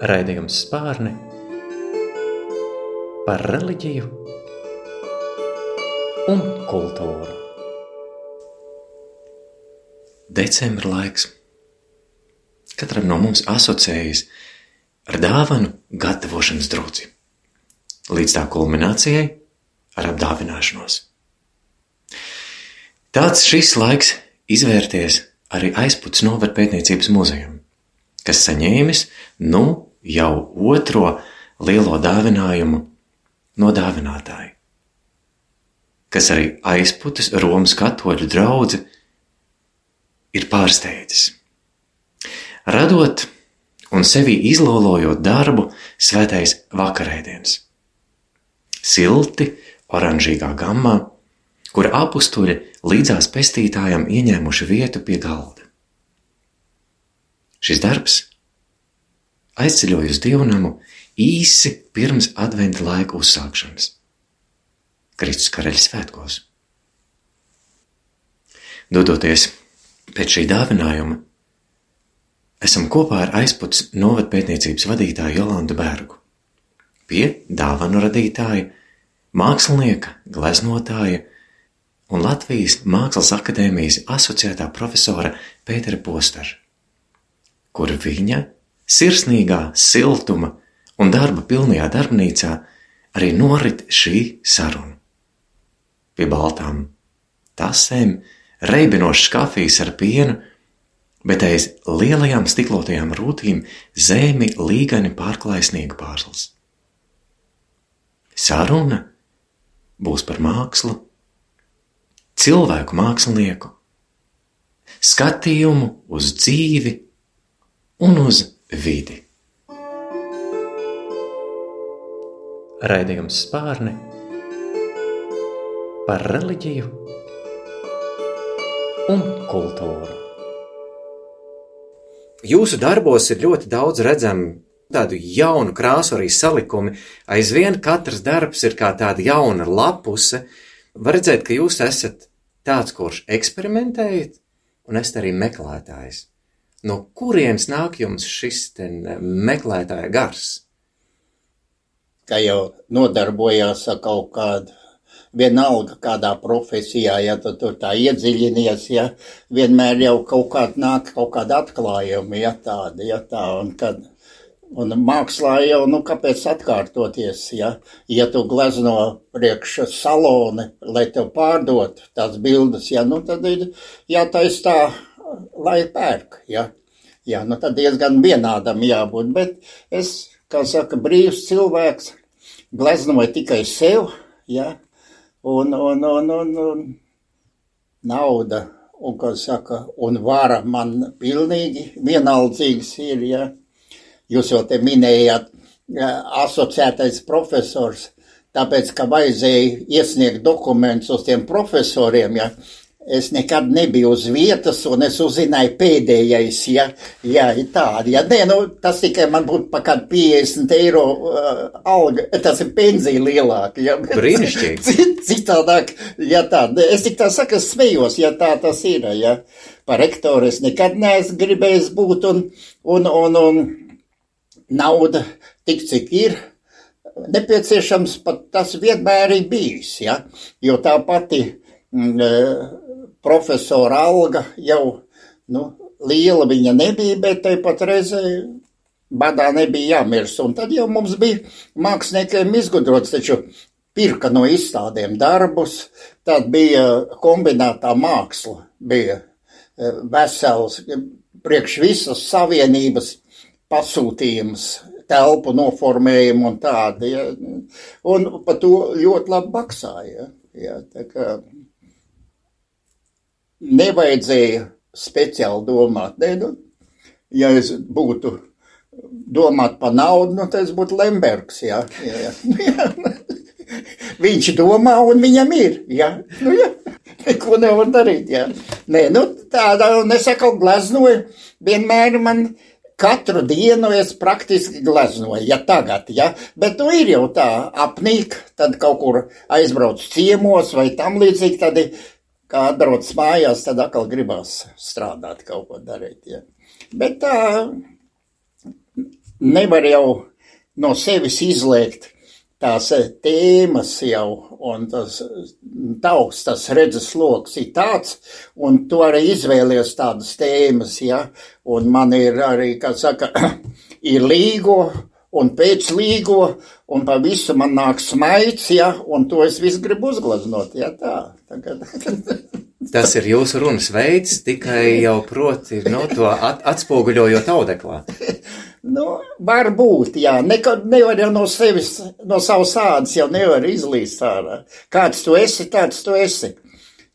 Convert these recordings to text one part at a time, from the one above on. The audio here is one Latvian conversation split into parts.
Raidījums Spārni par reliģiju un kultūru. Decembra laiks katram no mums asociējas ar dāvanu gatavošanas drudzi. Līdz tā kulminācijai ar apdāvināšanos. Tāds šis laiks izvērties arī aizputs novada pētniecības muzejam, kas saņēmis nu jau otro lielo dāvinājumu no dāvinātāja, kas arī aizputas Romas katoļu draudzi ir pārsteidzis. Radot un sevi izlolojot darbu svētais vakarēdienas. Silti, oranžīgā gammā, kur apustuļi līdzās pestītājam ieņēmuši vietu pie galda. Šis darbs aizceļoja uz dievnamu īsi pirms adventa laika uzsākšanas - Kristus karaļa svētkos. Dodoties pēc šī dāvinājuma, esam kopā ar aizputs novadpētniecības vadītāju Jolandu Bergu pie dāvanu radītāja, mākslinieka, gleznotāja un Latvijas Mākslas akadēmijas asociētā profesora Pētera Postara, kur viņa sirsnīgā, siltuma un darba pilnajā darbnīcā arī norit šī saruna. Pie baltām tasēm, reibinošas kafijas ar pienu, bet aiz lielajām stiklotajām rūtīm zemi līgani pārklājas sniega pārslas. Saruna būs par mākslu, cilvēku mākslinieku, skatījumu uz dzīvi un uz vidi. Raidījums Spārni par reliģiju un kultūru. Jūsu darbos ir ļoti daudz redzami tādu jaunu krāsu, arī salikumi. Aizvien katrs darbs ir kā tāda jauna lapuse. Var redzēt, ka jūs esat tāds, kurš eksperimentējat, un esat arī meklētājs. No kurienes nāk jums šis meklētāja gars? Kā jau nodarbojās ar kaut kādu, vienalga kādā profesijā, ja tu tur tā iedziļinies, ja vienmēr jau kaut kāda nāk kaut kāda atklājuma, ja tāda, ja tā, un kad Un mākslā jau, nu, kāpēc atkārtoties, ja, ja tu glezno priekš saloni, lai tev pārdot tās bildes, ja, nu, tad ir jātais tā, lai pērk, ja. Jā, nu, tad diezgan vienādam jābūt, bet es, kā saka, brīvs cilvēks, gleznoju tikai sev, ja, un, un, un, un, un nauda, un, kā saka, un vara man pilnīgi vienaldzīgs ir, ja? Jūs jau te minējāt, asociētais profesors, tāpēc, ka vajadzēja iesniegt dokumentus uz tiem profesoriem, ja, es nekad nebiju uz vietas, un es uzzināju pēdējais, ja, ja ir tādi, ja, nē, nu, tas tikai man būtu pa kādu 50 eiro uh, alga, tas ir pensija lielāka, ja. Brīnišķīgi. Citādāk, ja tā, es tik tā saku, es smējos, ja tā tas ir, ja, par rektoru es nekad neesmu gribējis būt, un, un, un, un nauda tik, cik ir. Nepieciešams pat tas vienmēr ir bijis, ja? jo tā pati mm, e, profesora alga jau nu, liela viņa nebija, bet tāpat reizē badā nebija jāmirs. Un tad jau mums bija māksliniekiem izgudrots, taču pirka no izstādēm darbus, tad bija kombinētā māksla, bija e, vesels priekš visas savienības pasūtījums, telpu noformējumu un tādu. Ja. Un par to ļoti labi maksāja. Ja. Tā kā nevajadzēja speciāli domāt. Ne, nu, ja es būtu domāt par naudu, nu, tad es būtu Lembergs. Ja. Ja, ja. Viņš domā, un viņam ir. Ja. Nu, ja. Neko nevar darīt. Ja. Nē, nu, tāda, un es atkal gleznoju, vienmēr man Katru dienu es praktiski gleznoju, ja tagad, ja, bet nu ir jau tā apnīk, tad kaut kur aizbrauc ciemos vai tam līdzīgi, tad, kā atbrauc mājās, tad atkal gribās strādāt, kaut ko darīt, ja. Bet tā, nevar jau no sevis izliekt tās tēmas jau, un tas tauks, tas redzes loks ir tāds, un tu arī izvēlies tādas tēmas, ja, un man ir arī, kā saka, ir līgo, un pēc līgo, un pa visu man nāk smaids, ja, un to es visu gribu uzglaznot, ja, tā. Tagad. Tas ir jūsu runas veids, tikai jau proti, no nu, to at, atspoguļojot audeklā. Nu, var būt, jā. Nekad nevar jau no sevis, no savas ādas jau nevar izlīst ārā. Kāds tu esi, tāds tu esi.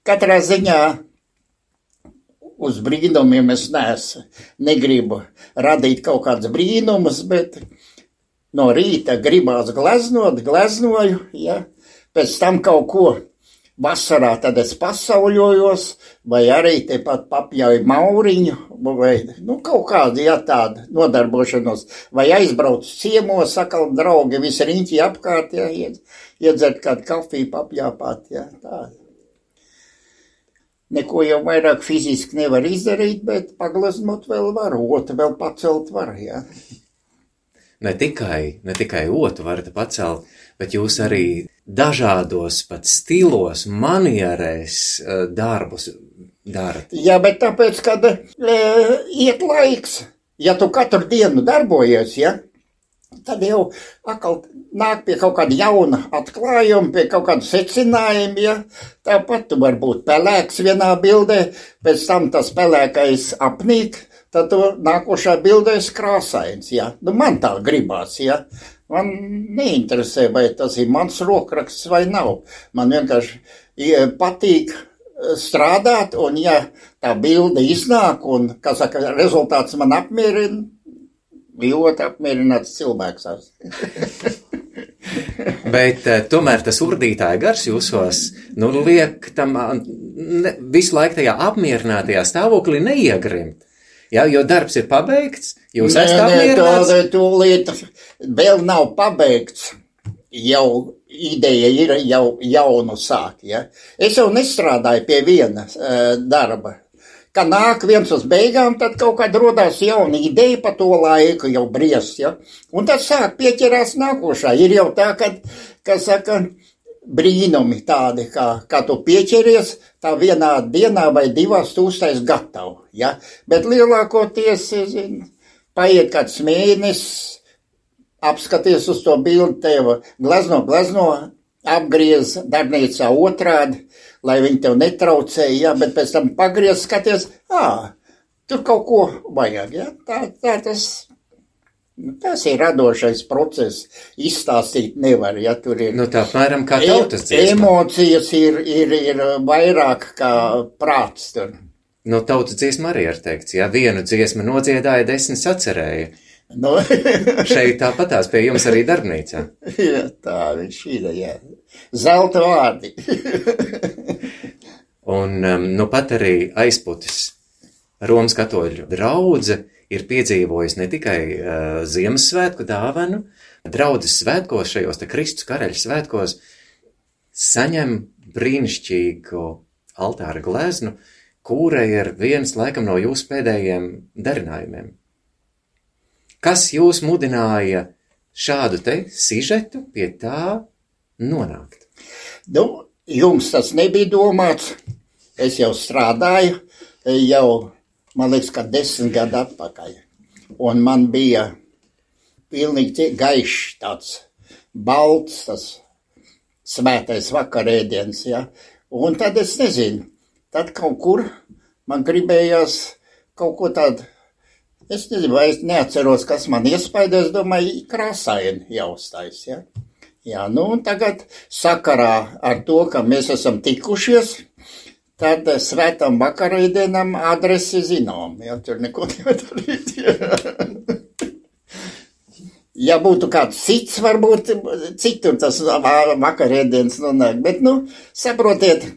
Katrā ziņā uz brīnumiem es nesu. Negribu radīt kaut kādus brīnumus, bet no rīta gribās gleznot, gleznoju, ja. Pēc tam kaut ko Vasarā tad es pasauļojos, vai arī tepat papļauju mauriņu, vai nu, kaut kādu ja, tādu nodarbošanos, vai aizbraucu ciemos, sakal, draugi, visi riņķi apkārt, ja, iedzert kādu kafiju, papļāpāt, ja, tā. Neko jau vairāk fiziski nevar izdarīt, bet paglaznot vēl var, otru vēl pacelt var, ja. Ne tikai, ne tikai otru varat pacelt, bet jūs arī dažādos pat stilos, manierēs eh, darbus darat. Jā, bet tāpēc, kad e, iet laiks, ja tu katru dienu darbojies, ja, tad jau atkal nāk pie kaut kāda jauna atklājuma, pie kaut kāda secinājuma, ja. Tāpat tu vari būt pelēks vienā bildē, pēc tam tas pelēkais apnīk, tad tu nākošā bildē esi krāsains, ja. Nu, man tā gribās, ja. Man neinteresē, vai tas ir mans rokraksts vai nav. Man vienkārši patīk e, strādāt, un ja tā bilde iznāk, un, kā saka, rezultāts man apmierina, ļoti apmierināts cilvēks. Bet uh, tomēr tas urdītāja gars jūsos, nu, liek tam ne, visu laiku tajā apmierinātajā stāvoklī neiegrimt. Ja, jo darbs ir pabeigts, jūs esat apmierināts. Nē, to, to vēl nav pabeigts. Jau ideja ir jau jaunu sākt. Ja? Es jau nestrādāju pie viena uh, darba. Kad nāk viens uz beigām, tad kaut kāda rodās jauna ideja par to laiku, jau briest. Ja? Un tad sāk pieķerās nākošā. Ir jau tā, ka, ka saka, brīnumi tādi, kā, kā tu pieķeries, tā vienā dienā vai divās tu uztais gatavu. Ja? Bet lielākoties, zin, paiet kāds mēnesis, apskaties uz to bildi, tev glazno, glazno, apgriez darbnīcā otrādi, lai viņi tev netraucēja, ja? bet pēc tam pagriez, skaties, ā, tur kaut ko vajag. Ja? Tā, tā tas tas ir radošais process. Izstāstīt nevar, ja tur ir. Nu, tā apmēram kā tautas dziesma. Emocijas ir, ir, ir vairāk kā prāts tur. Nu, tautas dziesma arī ir teikts, ja vienu dziesmu nodziedāja, desmit sacerēja. Nu. Šeit tāpatās pie jums arī darbnīcā. jā, tā viņš ir, jā. Zelta vārdi. Un, um, nu, pat arī aizputis Romas katoļu draudze ir piedzīvojis ne tikai uh, Ziemassvētku dāvanu, draudzes svētkos, šajos Kristus karaļa svētkos, saņem brīnišķīgu altāra gleznu, kura ir viens laikam no jūsu pēdējiem darinājumiem. Kas jūs mudināja šādu te sižetu pie tā nonākt? Nu, jums tas nebija domāts. Es jau strādāju, jau man liekas, ka desmit gadu atpakaļ. Un man bija pilnīgi gaišs tāds balts, tas svētais vakarēdiens, ja. Un tad es nezinu, tad kaut kur man gribējās kaut ko tādu, es nezinu, es neatceros, kas man iespaidoja, es domāju, krāsaini jāuztais, ja. Jā, nu, un tagad sakarā ar to, ka mēs esam tikušies, Tad svētam vakarēdienam adresi zinām, ja tur neko nevar darīt. Ja. ja būtu kāds cits, varbūt citur tas vakarēdienas nonāk, bet, nu, saprotiet,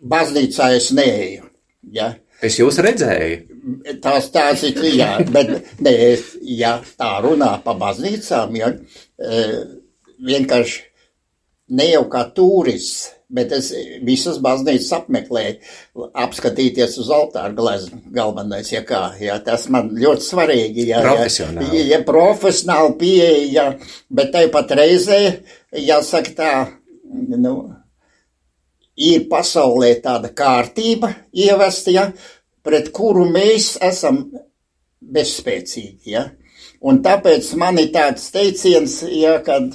baznīcā es neeju, ja. Es jūs redzēju. Tās tās ir, jā, bet, nē, ja tā runā pa baznīcām, ja, vienkārši ne jau kā turists, bet es visas baznīcas apmeklēju, apskatīties uz altāru gleznu galvenais, ja kā, jā, tas man ļoti svarīgi, jā, Profesionāli. jā, ja profesionāli pieeja, jā, bet tāpat reizē, jāsaka tā, nu, ir pasaulē tāda kārtība ievesta, ja, pret kuru mēs esam bezspēcīgi, ja, un tāpēc man ir tāds teiciens, ja, kad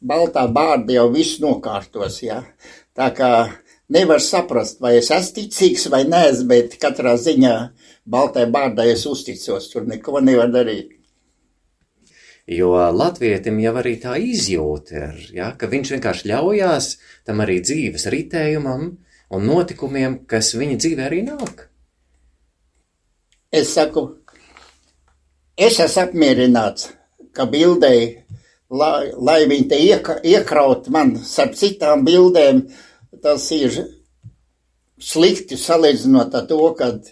baltā bārda jau viss nokārtos, jā. Tā kā nevar saprast, vai es esmu ticīgs vai nē, bet katrā ziņā baltai bārdai es uzticos, tur neko nevar darīt. Jo latvietim jau arī tā izjūta ir, ja, ka viņš vienkārši ļaujās tam arī dzīves ritējumam un notikumiem, kas viņa dzīvē arī nāk. Es saku, es esmu apmierināts, ka bildēji lai, lai viņi te ieka, iekraut man starp citām bildēm, tas ir slikti salīdzinot ar to, kad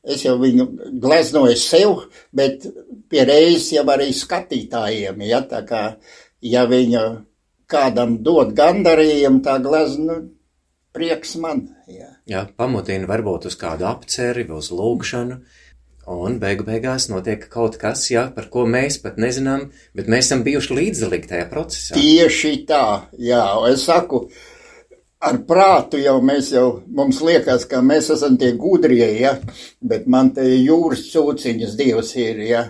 es jau viņu gleznoju sev, bet pie reizes jau arī skatītājiem, ja, tā kā, ja viņu kādam dod gandarījumu, tā glezna, nu, prieks man, ja. Jā, pamudina varbūt uz kādu apceri, uz lūgšanu, Un beigu beigās notiek kaut kas, jā, par ko mēs pat nezinām, bet mēs esam bijuši līdzdalīgi tajā procesā. Tieši tā, jā, es saku, ar prātu jau mēs jau, mums liekas, ka mēs esam tie gudrie, ja, bet man te jūras cūciņas dievs ir, ja,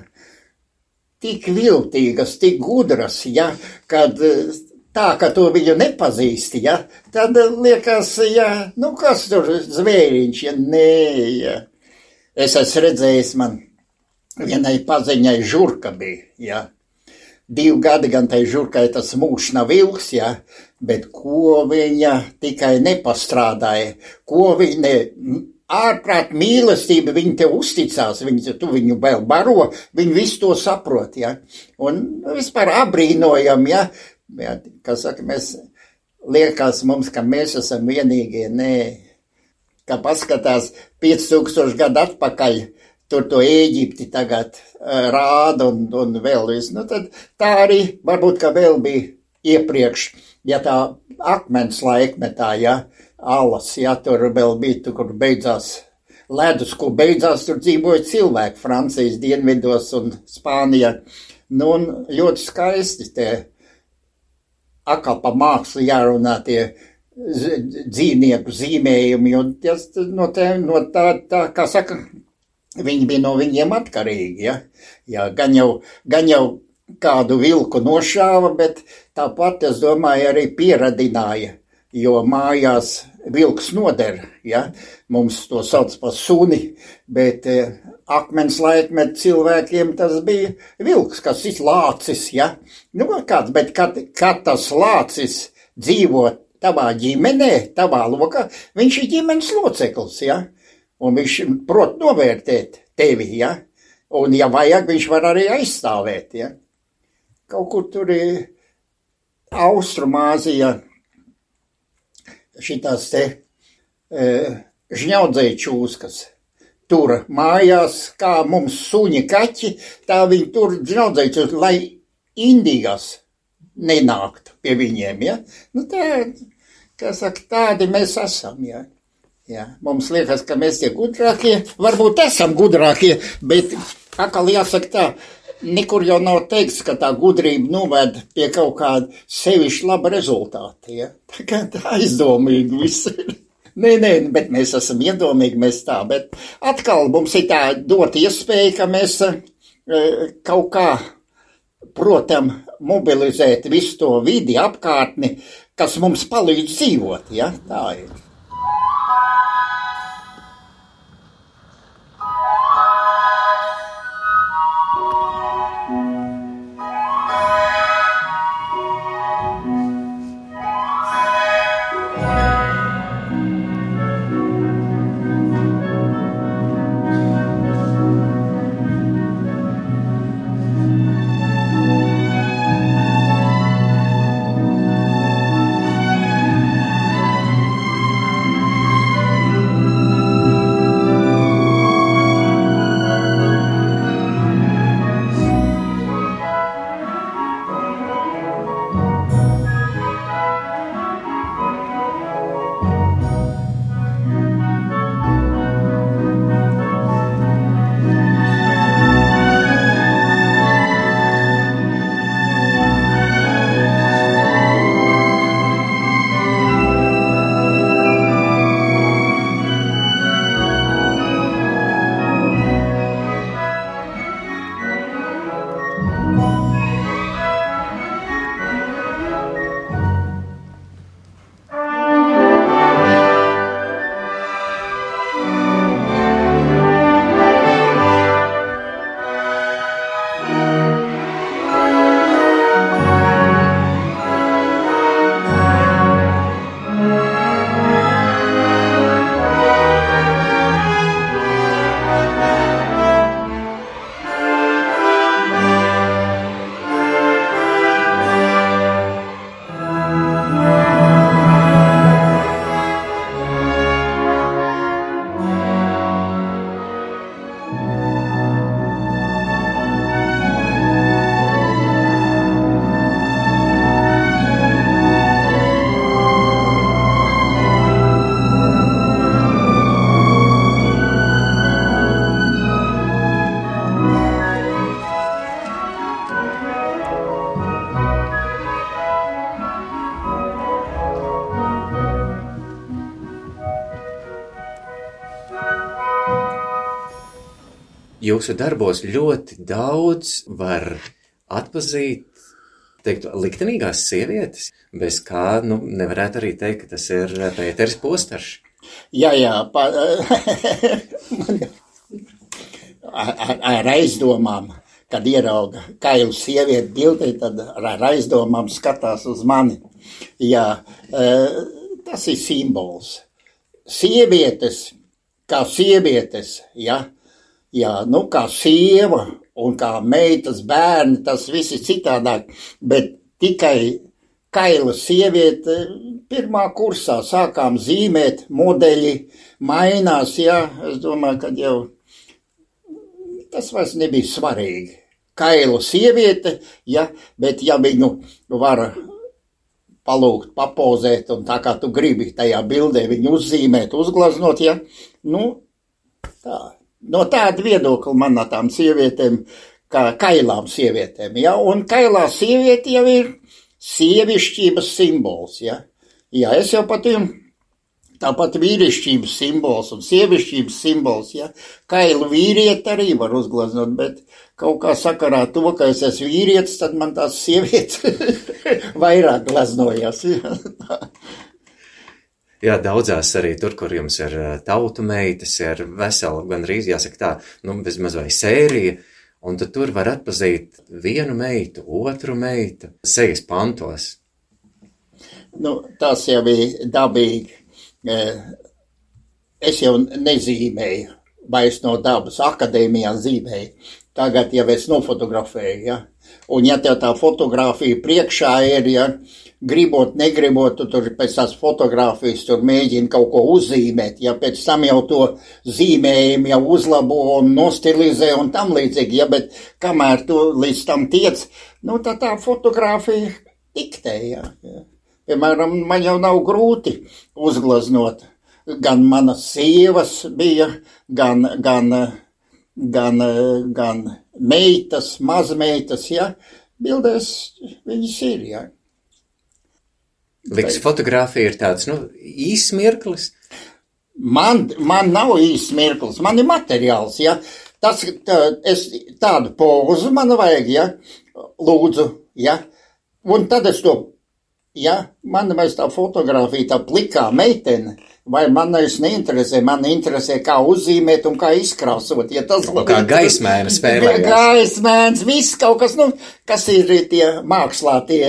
tik viltīgas, tik gudras, ja, kad tā, ka to viņu nepazīsti, ja, tad liekas, ja, nu kas tur zvēriņš, ja, nē, ja. Es esmu redzējis, man vienai paziņai žurka bija. Ja. Divi gadi gan tai žurkai tas mūžs nav ilgs, ja, bet ko viņa tikai nepastrādāja, ko viņa ārprāt mīlestība, viņi te uzticās, viņi, tu viņu vēl baro, viņi visu to saprot, ja. Un vispār abrīnojam, ja, ja kas saka, mēs liekas mums, ka mēs esam vienīgie, nē, ka paskatās 5000 gadu atpakaļ, tur to Ēģipti tagad rāda un, un vēl viss. Nu, tad tā arī varbūt, ka vēl bija iepriekš, ja tā akmens laikmetā, ja, alas, ja tur vēl bija, tur, kur beidzās ledus, kur beidzās, tur dzīvoja cilvēki Francijas dienvidos un Spānijā. Nu, un ļoti skaisti tie akal pa mākslu jārunā tie dzīvnieku zīmējumi, un tas no, te, no tā, tā, kā saka, viņi bija no viņiem atkarīgi, ja, ja gan jau, gan jau kādu vilku nošāva, bet tāpat, es domāju, arī pieradināja, jo mājās vilks noder, ja, mums to sauc par suni, bet eh, akmens laikmet cilvēkiem tas bija vilks, kas ir lācis, ja, nu kāds, bet kad, kad tas lācis dzīvot tavā ģimenē, tavā lokā, viņš ir ģimenes loceklis, ja? Un viņš prot novērtēt tevi, ja? Un, ja vajag, viņš var arī aizstāvēt, ja? Kaut kur tur ir Austrumāzija šitās te e, žņaudzēja čūskas. Tur mājās, kā mums suņi kaķi, tā viņi tur žņaudzēja čūskas, lai indīgās nenāktu pie viņiem. Ja? Nu, tā, kā saka, tādi mēs esam. Ja? Ja, mums liekas, ka mēs tie gudrākie, varbūt esam gudrākie, bet atkal jāsaka tā, nekur jau nav teikts, ka tā gudrība noved pie kaut kāda sevišķa laba rezultāta. Ja? Tā kā tā aizdomīgi viss ir. Nē, nē, bet mēs esam iedomīgi, mēs tā, bet atkal mums ir tā dot iespēja, ka mēs e, kaut kā, protam, mobilizēt visu to vidi apkārtni, kas mums palīdz dzīvot. Ja? Tā ir. Jūsu darbos ļoti daudz var atpazīt, teikt, liktenīgās sievietes, bez kā, nu, nevarētu arī teikt, ka tas ir Pēteris Postaršs. Jā, jā, pa, ar, ar aizdomām, kad ierauga kailu sievieti bildī, tad ar aizdomām skatās uz mani. Jā, tas ir simbols. Sievietes, kā sievietes, jā, jā, nu kā sieva un kā meitas bērni, tas viss ir citādāk, bet tikai kaila sieviete pirmā kursā sākām zīmēt, modeļi mainās, jā, es domāju, ka jau tas vairs nebija svarīgi. Kailu sieviete, ja, bet ja viņu var palūgt, papozēt, un tā kā tu gribi tajā bildē viņu uzzīmēt, uzglaznot, ja, nu, tā. No tāda viedokļa man no tām sievietēm, kā kailām sievietēm, ja, un kailā sieviete jau ir sievišķības simbols, ja. Ja, es jau pat jums Tāpat vīrišķības simbols un sievišķības simbols, ja kailu vīrieti arī var uzgleznot, bet kaut kā sakarā to, ka es esmu vīrietis, tad man tās sievietes vairāk gleznojas. Ja. Jā, daudzās arī tur, kur jums ir tautu meitas, ir vesela, gan arī jāsaka tā, nu, bezmaz vai sērija, un tad tur var atpazīt vienu meitu, otru meitu, sejas pantos. Nu, tas jau bija dabīgi es jau nezīmēju vairs no dabas akadēmijā zīmēju. Tagad jau es nofotografēju, ja. Un ja tev tā fotografija priekšā ir, ja, gribot, negribot, tu tur pēc tās fotografijas tur mēģini kaut ko uzzīmēt, ja pēc tam jau to zīmējumu jau uzlabo un nostilizē un tam līdzīgi, ja, bet kamēr tu līdz tam tiec, nu tā tā fotografija diktē, ja. Piemēram, man jau nav grūti uzgleznot. Gan manas sievas bija, gan, gan, gan, gan meitas, mazmeitas, ja. Bildēs viņas ir, ja. Liks fotografija ir tāds, nu, īsts mirklis. Man, man nav īsts mirklis, man ir materiāls, ja. Tas, tā, es tādu pozu man vajag, ja. Lūdzu, ja. Un tad es to ja man vairs tā fotografija, tā plikā meitene, vai man vairs neinteresē, man interesē, kā uzzīmēt un kā izkrāsot. Ja tas ir kā gaismēna spēlē. Gaismēns, viss kaut kas, nu, kas ir tie mākslā, tie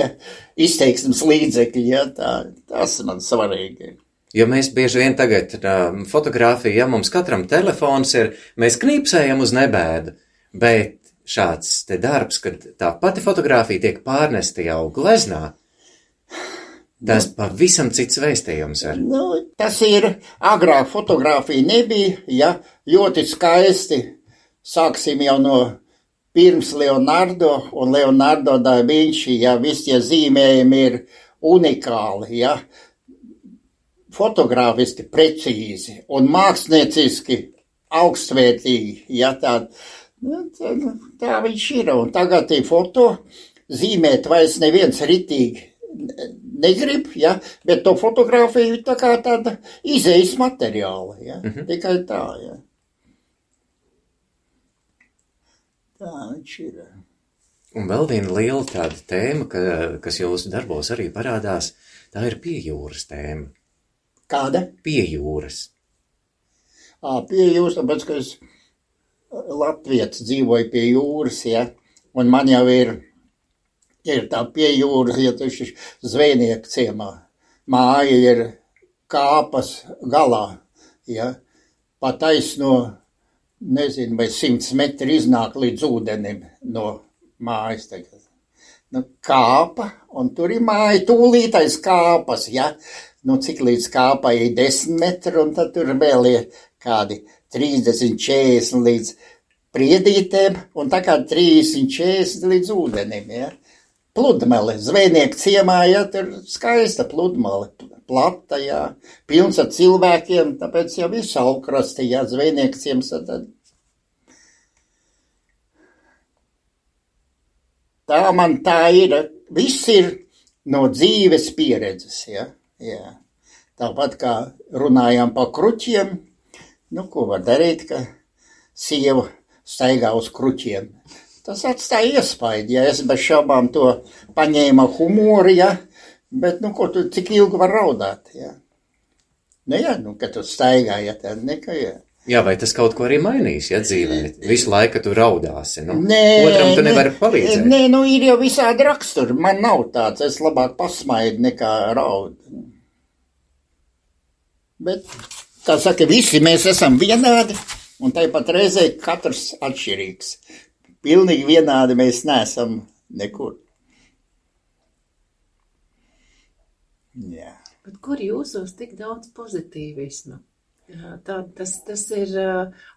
izteiksmes līdzekļi, ja tā, tas man svarīgi. Jo mēs bieži vien tagad uh, fotografija, ja mums katram telefons ir, mēs knīpsējam uz nebēdu, bet šāds te darbs, kad tā pati fotografija tiek pārnesta jau gleznā, Tas pavisam cits vēstījums ir. Nu, tas ir agrāk fotografija nebija, ja ļoti skaisti. Sāksim jau no pirms Leonardo un Leonardo da Vinci, ja visi tie zīmējumi ir unikāli, ja fotogrāfiski precīzi un mākslinieciski augstvērtīgi, ja tā, nu, tā, tā viņš ir. Un tagad tie foto zīmēt vairs neviens ritīgi negrib, ja, bet to fotografiju tā kā tāda izejas materiāla, ja, mm -hmm. tikai tā, ja. Tā viņš ir. Un vēl viena liela tāda tēma, ka, kas jūsu darbos arī parādās, tā ir piejūras tēma. Kāda? Piejūras. Ā, pie jūras, tāpēc, ka es Latvijas dzīvoju pie jūras, ja, un man jau ir ir tā pie jūras, ja tu esi zvejnieku ciemā. Māja ir kāpas galā, ja, pa taisno, nezinu, vai simts metri iznāk līdz ūdenim no mājas tagad. Nu, kāpa, un tur ir māja tūlītais kāpas, ja, nu, cik līdz kāpai ir desmit metri, un tad tur vēl ir kādi 30, 40 līdz priedītēm, un tā kā 30, 40 līdz ūdenim, ja? Pludmale, zvejnieku ciemā, ja? Tur skaista pludmale, plata, jā, pilns ar cilvēkiem, tāpēc jau visu aukrasti, jā, zvejnieku ciems, tad. Tā man tā ir, viss ir no dzīves pieredzes, jā, jā. Tāpat kā runājām par kruķiem, nu, ko var darīt, ka sieva staigā uz kruķiem. Tas atstāja iespaidu, ja es bez šaubām to paņēmu humoru, ja, bet, nu, ko tu, cik ilgi var raudāt, ja. Nu, jā, nu, kad tu staigā, ja, tad nekā, ja. Jā, vai tas kaut ko arī mainīs, ja dzīvē? Visu laiku tu raudāsi. Nu, Nē, otram tu nevari palīdzēt. Nē, nu ir jau visādi raksturi. Man nav tāds, es labāk pasmaidu nekā raud. Bet, kā saka, visi mēs esam vienādi, un tāpat reizē katrs atšķirīgs. Pilnīgi vienādi mēs neesam nekur. Jā. Bet kur jūsos tik daudz pozitīvisma? Tā, tas, tas ir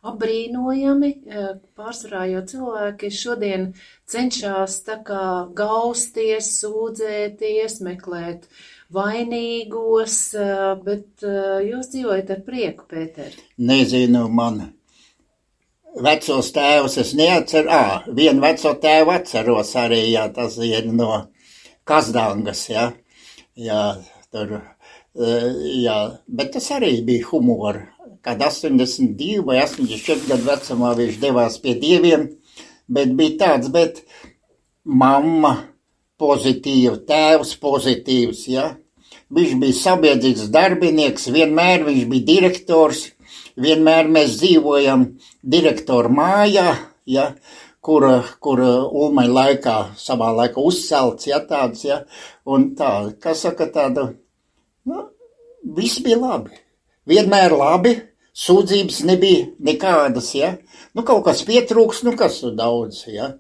apbrīnojami, pārsvarā jau cilvēki šodien cenšas kā gausties, sūdzēties, meklēt vainīgos, bet jūs dzīvojat ar prieku, Pēter. Nezinu, man vecos tēvus es neatceru. Ā, vienu veco tēvu atceros arī, jā, tas ir no Kazdangas, jā. Jā, tur Jā, bet tas arī bija humors. Kad 82 vai 84 gadu vecumā viņš devās pie dieviem, bet bija tāds, bet mamma pozitīva, tēvs pozitīvs, ja. Viņš bija sabiedrisks darbinieks, vienmēr viņš bija direktors, vienmēr mēs dzīvojam direktoru mājā, ja, kura, kura Ulmai laikā, savā laikā uzcelts, ja tāds, ja, un tā, kas saka tāda, Nu, viss bija labi. Vienmēr labi. Sūdzības nebija nekādas, ja. Nu, kaut kas pietrūks, nu, kas tur daudz, ja.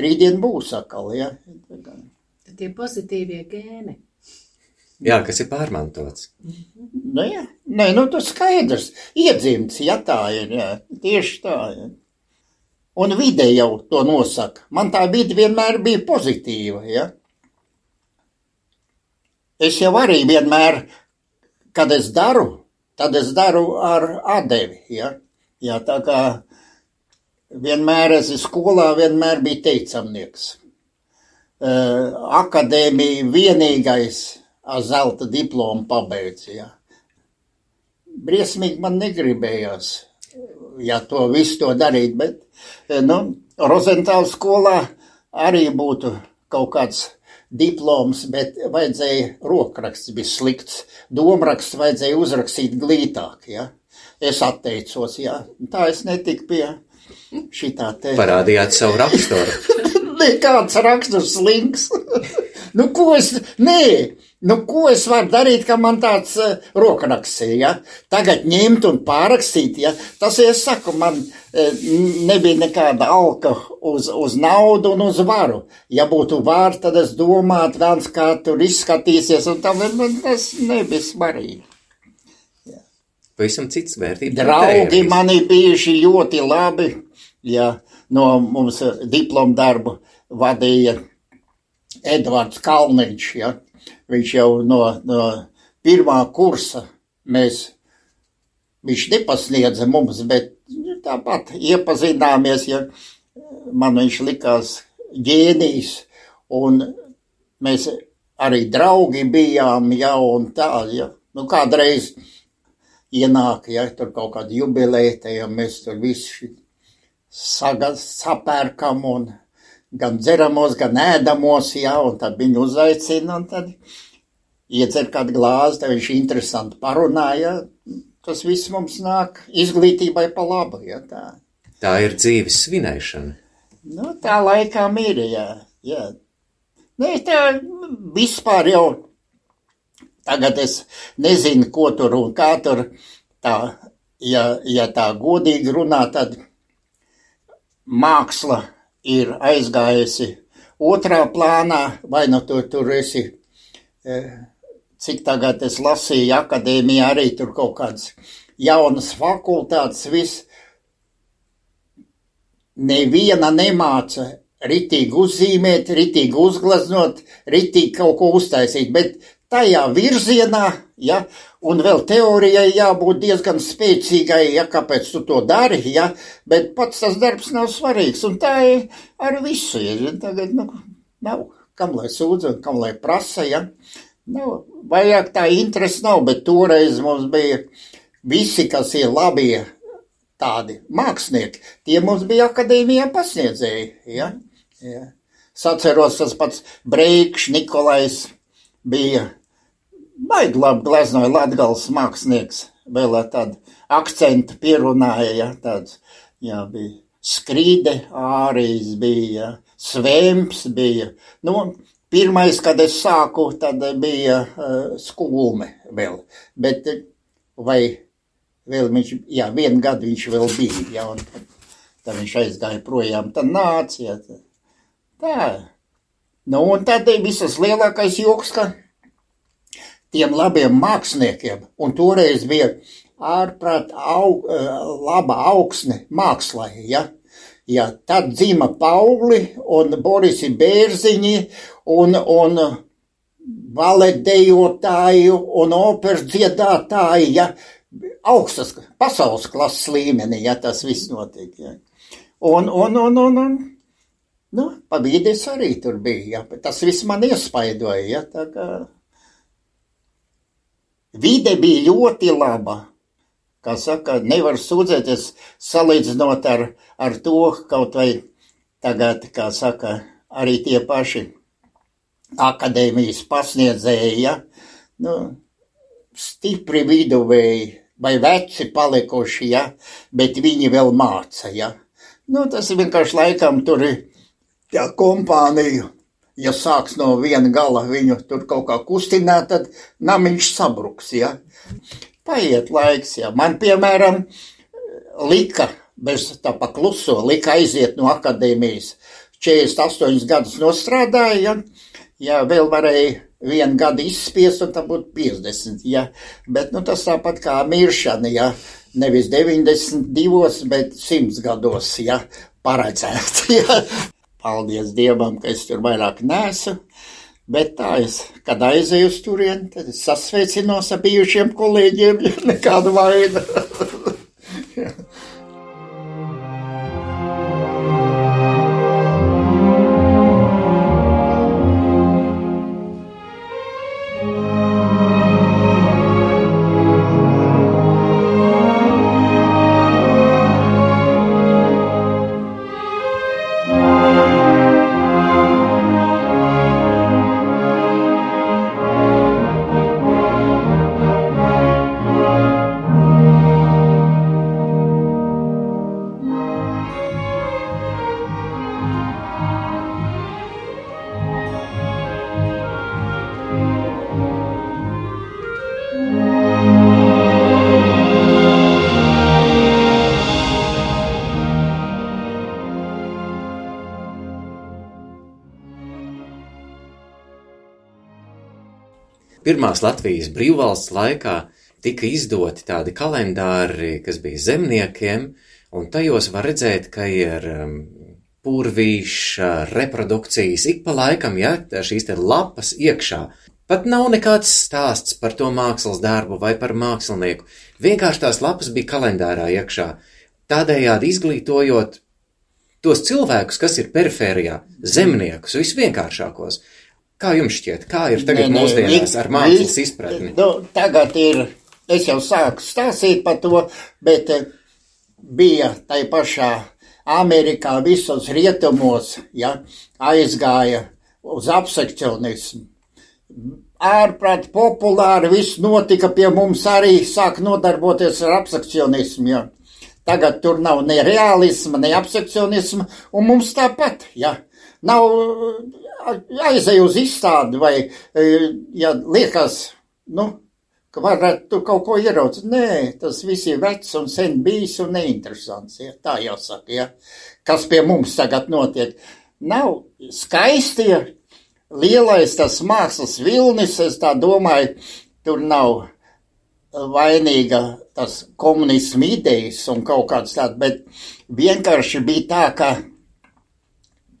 Rītdien būs atkal, ja. Tad tie pozitīvie gēni. Jā, kas ir pārmantots. Nu, jā. Nē, nu, tas skaidrs. Iedzimts, ja tā ir, jā. Tieši tā, ja. Un vide jau to nosaka. Man tā vide vienmēr bija pozitīva, ja. Es jau arī vienmēr, kad es daru, tad es daru ar atdevi. Ja? Jā, tā kā vienmēr es skolā vienmēr biju teicamnieks. Uh, akadēmija vienīgais ar zelta diplomu pabeidz. Ja? Briesmīgi man negribējās, ja to visu to darīt, bet, nu, Rozentāla skolā arī būtu kaut kāds diploms, bet vajadzēja rokraksts bija slikts. Domraksts vajadzēja uzrakstīt glītāk, ja. Es atteicos, jā. Tā es netiku pie šitā te. Parādījāt savu raksturu. Nekāds raksturs slinks. nu, ko es, nē, nu, ko es varu darīt, ka man tāds uh, rokraksts ir, ja? Tagad ņemt un pārrakstīt, ja? Tas, ja es saku, man uh, nebija nekāda alka uz, uz naudu un uz varu. Ja būtu vār, tad es domātu, viens, kā tur izskatīsies, un tam tas nebija svarīgi. Pavisam cits vērtības. Draugi mani bijuši ļoti labi, ja no mums diplomu darbu vadīja Edvards Kalniņš, ja. Viņš jau no, no pirmā kursa mēs, viņš nepasniedza mums, bet nu, tāpat iepazināmies, ja man viņš likās ģēnijs, un mēs arī draugi bijām, ja, un tā, ja. Nu, kādreiz ienāk, ja tur kaut kāda jubileja, ja mēs tur visi saga, sapērkam un gan dzeramos, gan ēdamos, ja, un tad viņu uzaicina, un tad iedzer kādu glāzi, tad viņš interesanti parunāja. Tas viss mums nāk izglītībai pa labu, ja tā. Tā ir dzīves svinēšana. Nu, tā laikām ir, jā, jā. Nē, tā vispār jau tagad es nezinu, ko tur un kā tur tā, ja, ja tā godīgi runā, tad māksla ir aizgājusi otrā plānā, vai nu tu tur esi, eh, cik tagad es lasīju akadēmijā arī tur kaut kādas jaunas fakultātes, viss. Neviena nemāca ritīgi uzzīmēt, ritīgi uzgleznot, ritīgi kaut ko uztaisīt, bet tajā virzienā, ja, un vēl teorijai jābūt diezgan spēcīgai, ja kāpēc tu to dari, ja, bet pats tas darbs nav svarīgs, un tā ir ar visu, ja, tagad, nu, nav, kam lai sūdz un kam lai prasa, ja, nu, vajag tā interesi nav, bet toreiz mums bija visi, kas ir labie tādi mākslinieki, tie mums bija akadēmijā pasniedzēji, ja? ja. Saceros tas pats Breikš, Nikolais bija baigi labi gleznoja latgals mākslinieks, vēl ar tādu akcentu pierunāja, ja, tāds, jā, bija skrīde, ārijas bija, svēms bija, nu, Pirmais, kad es sāku, tad bija uh, skulme vēl, bet vai vēl viņš, jā, vienu gadu viņš vēl bija, jā, un tad, tad viņš aizgāja projām, tad nāca, jā, tā. Nu, un tad visas lielākais joks, ka tiem labiem māksliniekiem, un toreiz bija ārprāt au, eh, laba augsne mākslai, ja, ja tad dzima Pauli un Borisi Bērziņi un, un valetdejotāju un operas dziedātāji, ja, augstas pasaules klases līmenī, ja tas viss notiek, ja. Un, un, un, un, un nu, pabīdēs arī tur bija, ja, tas viss man iespaidoja, ja, tā kā vide bija ļoti laba. Kā saka, nevar sūdzēties salīdzinot ar, ar to, kaut vai tagad, kā saka, arī tie paši akadēmijas pasniedzēji, ja? nu, stipri viduvēji vai veci palikuši, ja? bet viņi vēl māca. Ja? Nu, tas vienkārši laikam tur ir tā kompānija ja sāks no viena gala viņu tur kaut kā kustināt, tad namiņš sabruks, ja. Paiet laiks, ja. Man, piemēram, lika, bez tā pa kluso, lika aiziet no akadēmijas. 48 gadus nostrādāja, ja, ja vēl varēja vienu gadu izspiest, un tā būtu 50, ja. Bet, nu, tas tāpat kā miršana, ja. Nevis 92, bet 100 gados, ja, paredzēt, ja. Paldies Dievam, ka es tur vairāk nesu. Bet tā es, kad aizēju uz turieni, tad es sasveicinos ar bijušiem kolēģiem, ja nekāda vaina. Pirmās Latvijas brīvvalsts laikā tika izdoti tādi kalendāri, kas bija zemniekiem, un tajos var redzēt, ka ir um, purvīša reprodukcijas ik pa laikam, ja, šīs te lapas iekšā. Pat nav nekāds stāsts par to mākslas darbu vai par mākslinieku. Vienkārši tās lapas bija kalendārā iekšā, tādējādi izglītojot tos cilvēkus, kas ir perifērijā, zemniekus, visvienkāršākos. Kā jums šķiet, kā ir tagad ne, ne, mūsdienās ar mākslas izpratni? Nu, tagad ir, es jau sāku stāstīt par to, bet eh, bija tai pašā Amerikā visos rietumos, ja, aizgāja uz apsekcionismu. Ārprāt populāri viss notika pie mums arī sāk nodarboties ar apsekcionismu, ja. Tagad tur nav ne realisma, ne apsekcionisma, un mums tāpat, ja. Nav aizej uz izstādi vai, e, ja liekas, nu, ka varētu kaut ko ieraudzīt. Nē, tas viss ir vecs un sen bijis un neinteresants, ja, tā jāsaka, ja. Kas pie mums tagad notiek? Nav skaistie, lielais tas mākslas vilnis, es tā domāju, tur nav vainīga tas komunismu idejas un kaut kāds tāds, bet vienkārši bija tā, ka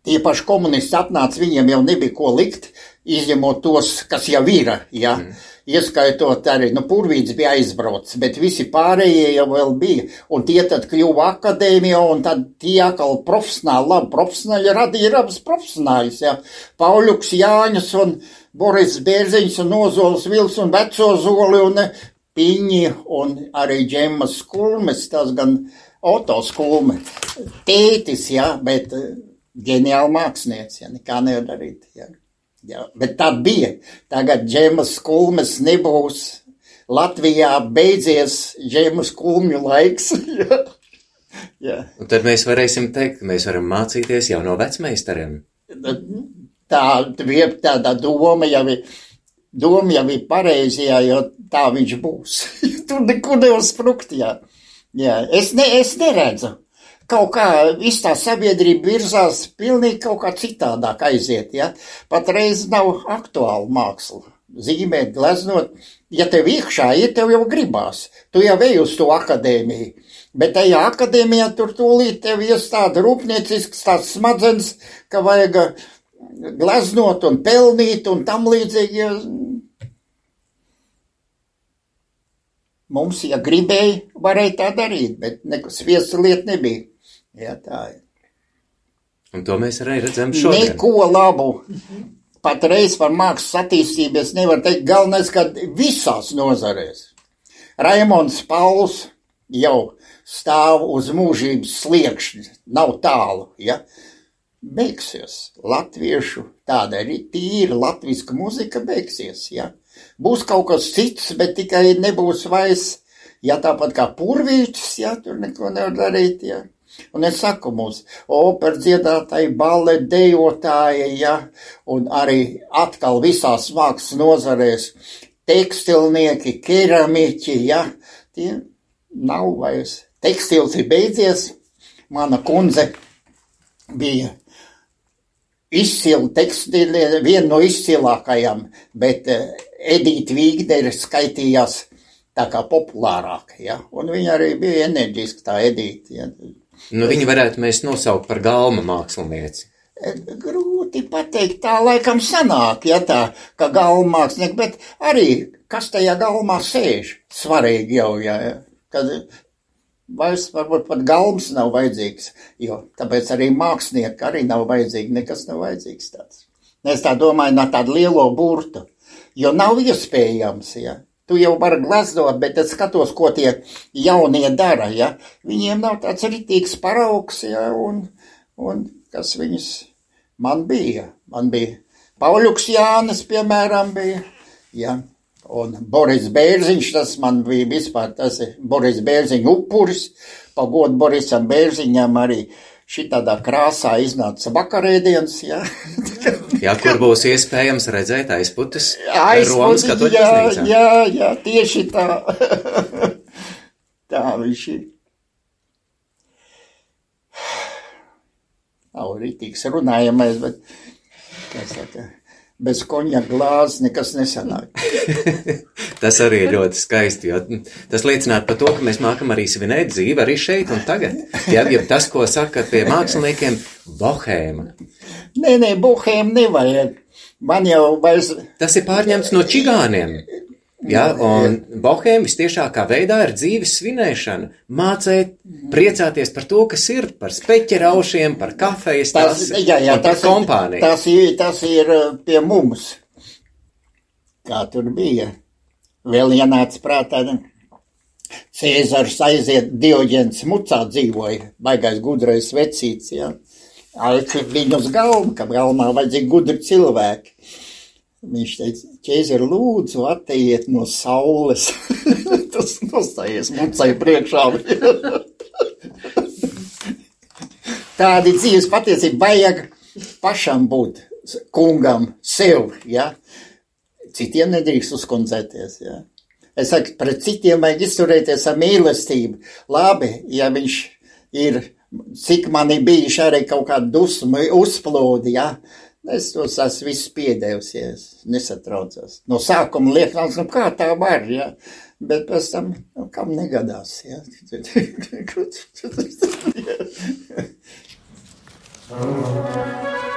Tie paši komunisti atnāca, viņiem jau nebija ko likt, izņemot tos, kas jau ir. Ja? Mm. Ieskaitot arī, nu, Pūrvīds bija aizbraucis, bet visi pārējie jau vēl bija. Un tie tad kļuva akadēmijā, un tad tie atkal profesionāli, labi, profesionāli radīja abas profesionāļus. Ja? Pauļuks Jāņus un Boris Bērziņš un Ozols Vils un Veco Zoli un Piņi un arī Džemas Kulmes, tas gan autoskulme. Tētis, jā, bet ģeniāli mākslinieci, jā, nekā nevar darīt, jā. jā. Bet tā bija. Tagad džemas skulmes nebūs. Latvijā beidzies džemas skulmju laiks. jā. jā. Un tad mēs varēsim teikt, ka mēs varam mācīties jau no vecmeistariem. Tā tāda doma jau ir, doma jau ir pareizajā, jo tā viņš būs. Tur nekur nevar sprukt, jā. jā. Es, ne, es neredzu. Kaut kā viss tā sabiedrība virzās pilnīgi kaut kā citādāk aiziet, ja. Patreiz nav aktuāla māksla. Zīmēt, gleznot, ja tev iekšā ir, tev jau gribās. Tu jau ej uz to akadēmiju. Bet tajā akadēmijā tur tūlīt tev iestāda rūpniecisks tāds smadzenes, ka vajag gleznot un pelnīt un tam līdzīgi. Mums, ja gribēja, varēja tā darīt, bet nekas viesu lieta nebija. Jā, tā ir. Un to mēs arī redzam šodien. Neko labu. Patreiz par mākslas attīstību es nevaru teikt. Galvenais, ka visās nozarēs. Raimons Pauls jau stāv uz mūžības sliekšņa, nav tālu. Ja? Beigsies latviešu, tāda arī tīra latviska muzika beigsies. Ja? Būs kaut kas cits, bet tikai nebūs vairs, ja tāpat kā purvītis, ja tur neko nevar darīt. Ja? Un es saku mums, opera dziedātāji, balle dejotāji, ja, un arī atkal visās mākslas nozarēs tekstilnieki, keramiķi, ja, tie nav vairs. Tekstils ir beidzies, mana kundze bija izcila tekstili, viena no izcilākajām, bet Edita Vīgdere skaitījās tā kā populārāka, ja, un viņa arī bija enerģiska tā Edita, ja. Nu, viņu varētu mēs nosaukt par galma mākslinieci. Grūti pateikt, tā laikam sanāk, ja tā, ka galma mākslinieki, bet arī, kas tajā galmā sēž, svarīgi jau, ja, kad vairs varbūt pat galms nav vajadzīgs, jo tāpēc arī mākslinieki arī nav vajadzīgi, nekas nav vajadzīgs tāds. Es tā domāju, no tādu lielo burtu, jo nav iespējams, ja, Tu jau vari gleznot, bet es skatos, ko tie jaunie dara. Ja? Viņiem nav tāds rītīgs paraugs, ja? un, un kas viņus man bija. Man bija Pauļuks Jānis, piemēram, bija. Ja? Un Boris Bērziņš, tas man bija vispār, tas ir Boris Bērziņa upuris. Pagodu Borisam Bērziņam arī šitādā krāsā iznāca vakarēdienas, jā. jā, kur būs iespējams redzēt aizputes katoļu jā, baznīcā. Jā, jā, tieši tā. tā viņš ir. Nav rītīgs runājamais, bet, kā saka, bez koņa glāzes nekas nesanāk. tas arī ir ļoti skaisti, jo tas liecinātu par to, ka mēs mākam arī svinēt dzīvi arī šeit un tagad. Ja, ja tas, ko saka pie māksliniekiem, bohēma. Nē, nē, bohēma nevajag. Man jau vairs. Tas ir pārņemts no čigāniem. Ja, un bohēma visciešākā veidā ir dzīves svinēšana, mācīt, priecāties par to, kas ir, par speķeraušiem, par kafejas, tas, tas, jā, jā, tas, kompāniju. Tas ir, tas ir uh, pie mums, kā tur bija. Vēl ienāca prātā, Cēzars aiziet Dioģens mucā dzīvoja, baigais gudrais vecīts, jā. Aicina viņu uz galvu, ka galvā vajadzīgi gudri cilvēki. Viņš teica, ķēzeri, lūdzu, atteiet no saules. Tas nostājies mucai priekšā. Tādi dzīves patiesība vajag pašam būt kungam, sev, ja? Citiem nedrīkst uzkundzēties, ja? Es saku, pret citiem vajag izturēties ar mīlestību. Labi, ja viņš ir, cik man ir bijuši arī kaut kādi dusmi uzplūdi, ja? Es tos esmu visus piedēvusies, nesatraucos. No sākuma liekas, nu kā tā var, ja? bet pēc tam, nu, kam negadās, ja?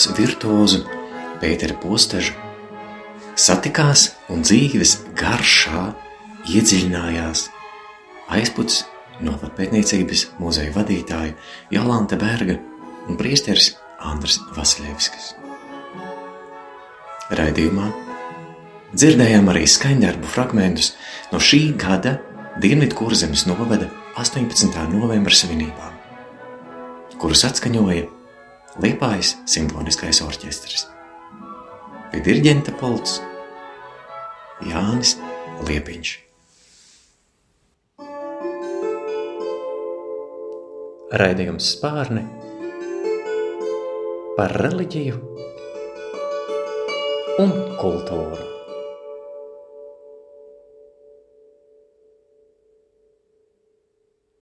rotas virtuozu Pētera Postežu, satikās un dzīves garšā iedziļinājās aizputs novatpētniecības muzeja vadītāja Jolanta Berga un priesteris Andrs Vasiljevskis. Raidījumā dzirdējām arī skaņdarbu fragmentus no šī gada Dienvidu kurzemes novada 18. novembra svinībām, kurus atskaņoja Liepājas simfoniskais orķestris. Pie diriģenta polts Jānis Liepiņš. Raidījums spārni par reliģiju un kultūru.